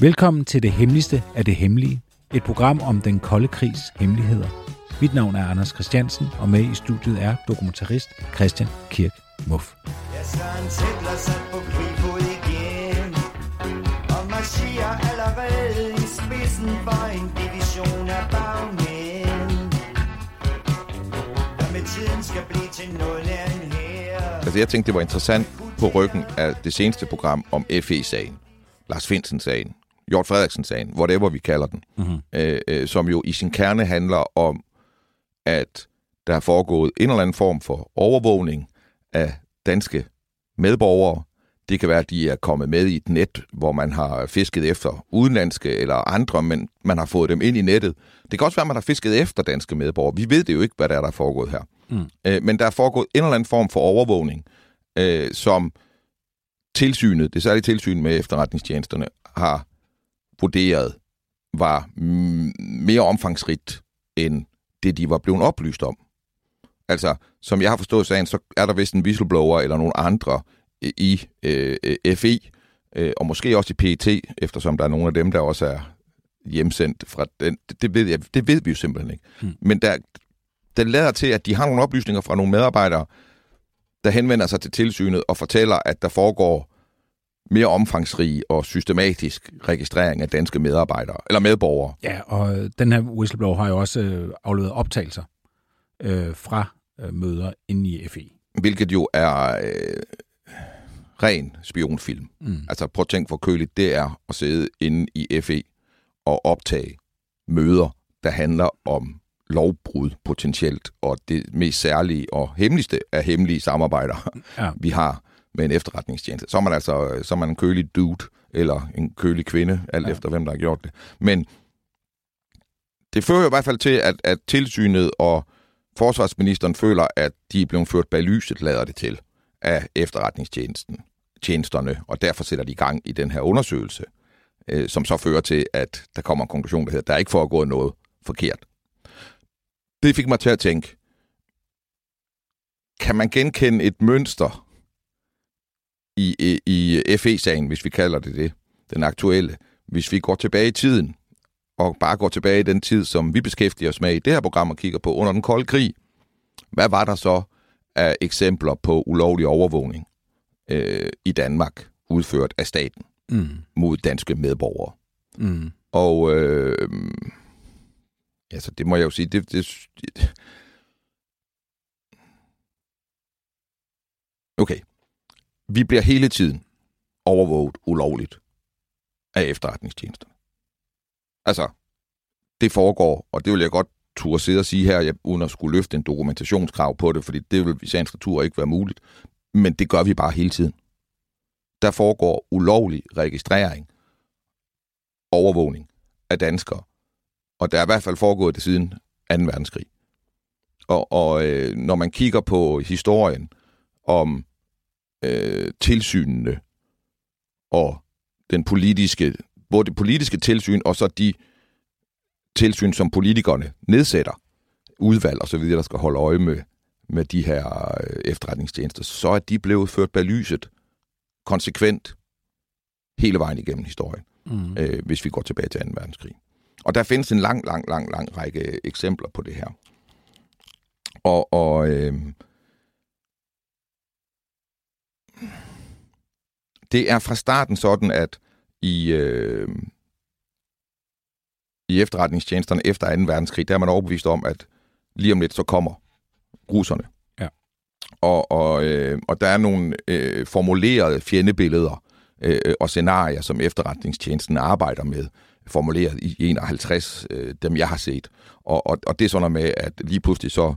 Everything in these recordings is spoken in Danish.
Velkommen til det hemmeligste af det hemmelige. Et program om den kolde krigs hemmeligheder. Mit navn er Anders Christiansen, og med i studiet er dokumentarist Christian Kirk Muff. Ja, Søren Sætler sat på frifod igen Og marcherer allerede i spidsen for en division af bagmænd Der med tiden skal blive til noget af en her Altså, jeg tænkte, det var interessant på ryggen af det seneste program om FE-sagen. Lars Finsen-sagen. Hjort Frederiksen-sagen. Whatever vi kalder den. Mm-hmm. Øh, øh, som jo i sin kerne handler om, at der er foregået en eller anden form for overvågning af danske medborgere. Det kan være, at de er kommet med i et net, hvor man har fisket efter udenlandske eller andre, men man har fået dem ind i nettet. Det kan også være, at man har fisket efter danske medborgere. Vi ved det jo ikke, hvad der er, der er foregået her. Mm. Øh, men der er foregået en eller anden form for overvågning, øh, som tilsynet, det særlige tilsyn med efterretningstjenesterne, har vurderet var mere omfangsrigt end det, de var blevet oplyst om. Altså, som jeg har forstået sagen, så er der vist en whistleblower eller nogle andre i øh, FE, øh, og måske også i PET, eftersom der er nogle af dem, der også er hjemsendt fra den. Det ved, jeg, det ved vi jo simpelthen ikke. Hmm. Men der, der lader til, at de har nogle oplysninger fra nogle medarbejdere, der henvender sig til tilsynet og fortæller, at der foregår mere omfangsrig og systematisk registrering af danske medarbejdere, eller medborgere. Ja, og den her whistleblower har jo også øh, afleveret optagelser øh, fra øh, møder inde i FE. Hvilket jo er øh, ren spionfilm. Mm. Altså prøv at tænke, hvor køligt det er at sidde inde i FE og optage møder, der handler om lovbrud potentielt, og det mest særlige og hemmeligste af hemmelige samarbejder, ja. vi har med en efterretningstjeneste. Så er man altså så er man en kølig dude, eller en kølig kvinde, alt ja. efter hvem der har gjort det. Men det fører jo i hvert fald til, at, at tilsynet og forsvarsministeren føler, at de er blevet ført bag lyset, lader det til, af efterretningstjenesten, tjenesterne, og derfor sætter de i gang i den her undersøgelse, øh, som så fører til, at der kommer en konklusion, der hedder, der er ikke foregået noget forkert. Det fik mig til at tænke, kan man genkende et mønster i, i, FE-sagen, hvis vi kalder det det, den aktuelle, hvis vi går tilbage i tiden, og bare går tilbage i den tid, som vi beskæftiger os med i det her program og kigger på under den kolde krig, hvad var der så af eksempler på ulovlig overvågning øh, i Danmark, udført af staten mm. mod danske medborgere? Mm. Og øh, altså, det må jeg jo sige, det, det, Vi bliver hele tiden overvåget ulovligt af efterretningstjenesterne. Altså, det foregår, og det vil jeg godt turde sidde og sige her, jeg, uden at skulle løfte en dokumentationskrav på det, fordi det vil i sagens natur ikke være muligt. Men det gør vi bare hele tiden. Der foregår ulovlig registrering, overvågning af danskere. Og der er i hvert fald foregået det siden 2. verdenskrig. Og, og øh, når man kigger på historien om øh, tilsynene og den politiske, både det politiske tilsyn og så de tilsyn, som politikerne nedsætter, udvalg og så videre, der skal holde øje med, med de her øh, efterretningstjenester, så er de blevet ført bag lyset konsekvent hele vejen igennem historien, mm. øh, hvis vi går tilbage til 2. verdenskrig. Og der findes en lang, lang, lang, lang række eksempler på det her. Og, og øh, det er fra starten sådan, at i, øh, i efterretningstjenesterne efter 2. verdenskrig, der er man overbevist om, at lige om lidt så kommer russerne. Ja. Og, og, øh, og der er nogle øh, formulerede fjendebilleder øh, og scenarier, som efterretningstjenesten arbejder med, formuleret i 51, øh, dem jeg har set. Og, og, og det er sådan med, at lige pludselig så øh,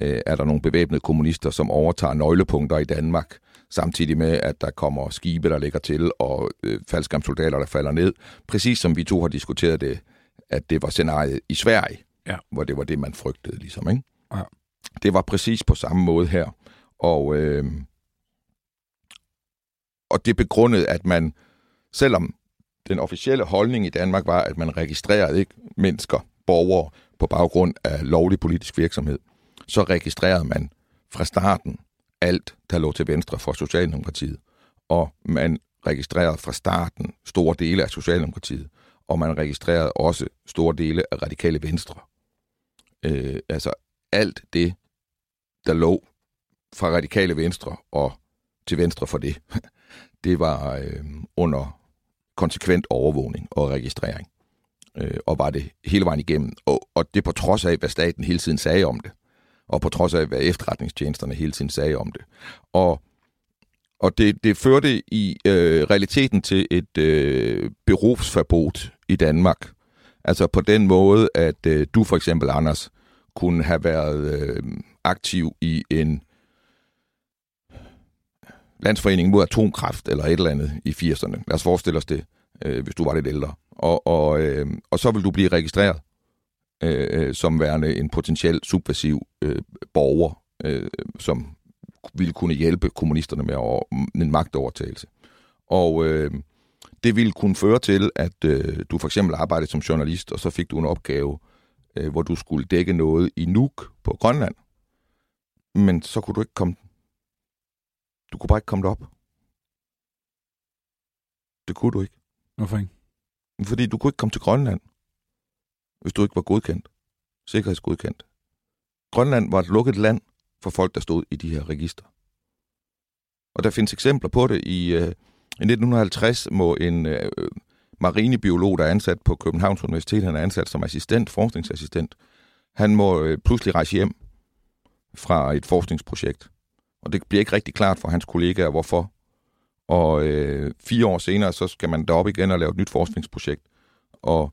er der nogle bevæbnede kommunister, som overtager nøglepunkter i Danmark, samtidig med, at der kommer skibe, der ligger til, og øh, faldskærmssoldater, der falder ned. Præcis som vi to har diskuteret det, at det var scenariet i Sverige, Ja. hvor det var det, man frygtede, ligesom. Ikke? Ja. Det var præcis på samme måde her. Og, øh, og det begrundede, at man, selvom den officielle holdning i Danmark var, at man registrerede ikke mennesker, borgere, på baggrund af lovlig politisk virksomhed, så registrerede man fra starten alt, der lå til venstre for Socialdemokratiet. Og man registrerede fra starten store dele af Socialdemokratiet, og man registrerede også store dele af radikale venstre. Øh, altså alt det, der lå fra radikale venstre og til venstre for det, det var øh, under konsekvent overvågning og registrering. Øh, og var det hele vejen igennem. Og, og det på trods af, hvad staten hele tiden sagde om det. Og på trods af, hvad efterretningstjenesterne hele tiden sagde om det. Og, og det, det førte i øh, realiteten til et øh, berufsverbot i Danmark. Altså på den måde, at øh, du for eksempel, Anders, kunne have været øh, aktiv i en landsforening mod atomkraft eller et eller andet i 80'erne. Lad os forestille os det, øh, hvis du var lidt ældre. Og, og, øh, og så vil du blive registreret øh, øh, som værende en potentiel subversiv øh, borger, øh, som ville kunne hjælpe kommunisterne med over, en magtovertagelse. Og øh, det ville kunne føre til, at øh, du for eksempel arbejdede som journalist, og så fik du en opgave, øh, hvor du skulle dække noget i Nuuk på Grønland. Men så kunne du ikke komme... Du kunne bare ikke komme derop. Det kunne du ikke. Hvorfor ikke? Fordi du kunne ikke komme til Grønland, hvis du ikke var godkendt. Sikkerhedsgodkendt. Grønland var et lukket land for folk, der stod i de her register. Og der findes eksempler på det. I, øh, i 1950 må en øh, marinebiolog, der er ansat på Københavns Universitet, han er ansat som assistent, forskningsassistent, han må øh, pludselig rejse hjem fra et forskningsprojekt. Og det bliver ikke rigtig klart for hans kollegaer, hvorfor. Og øh, fire år senere, så skal man derop igen og lave et nyt forskningsprojekt. Og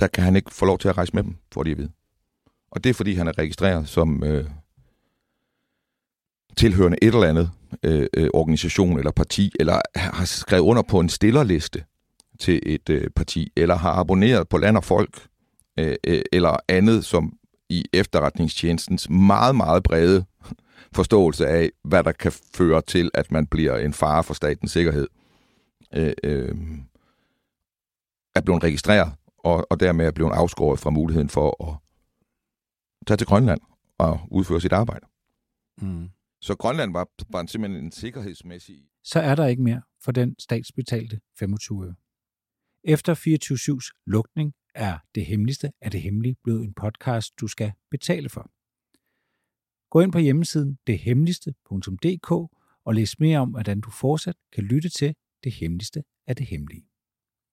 der kan han ikke få lov til at rejse med dem, får de at vide. Og det er, fordi han er registreret som øh, tilhørende et eller andet øh, øh, organisation eller parti, eller har skrevet under på en stillerliste til et øh, parti, eller har abonneret på Land og Folk, øh, øh, eller andet, som i efterretningstjenestens meget, meget brede forståelse af, hvad der kan føre til, at man bliver en fare for statens sikkerhed, øh, øh, er blevet registreret, og, og dermed er blevet afskåret fra muligheden for at tage til Grønland og udføre sit arbejde. Mm. Så Grønland var, var simpelthen en sikkerhedsmæssig... Så er der ikke mere for den statsbetalte 25 øre. Efter 24-7's lukning er Det Hemmeligste af det Hemmelige blevet en podcast, du skal betale for. Gå ind på hjemmesiden dethemmeligste.dk og læs mere om, hvordan du fortsat kan lytte til Det Hemmeligste af det Hemmelige.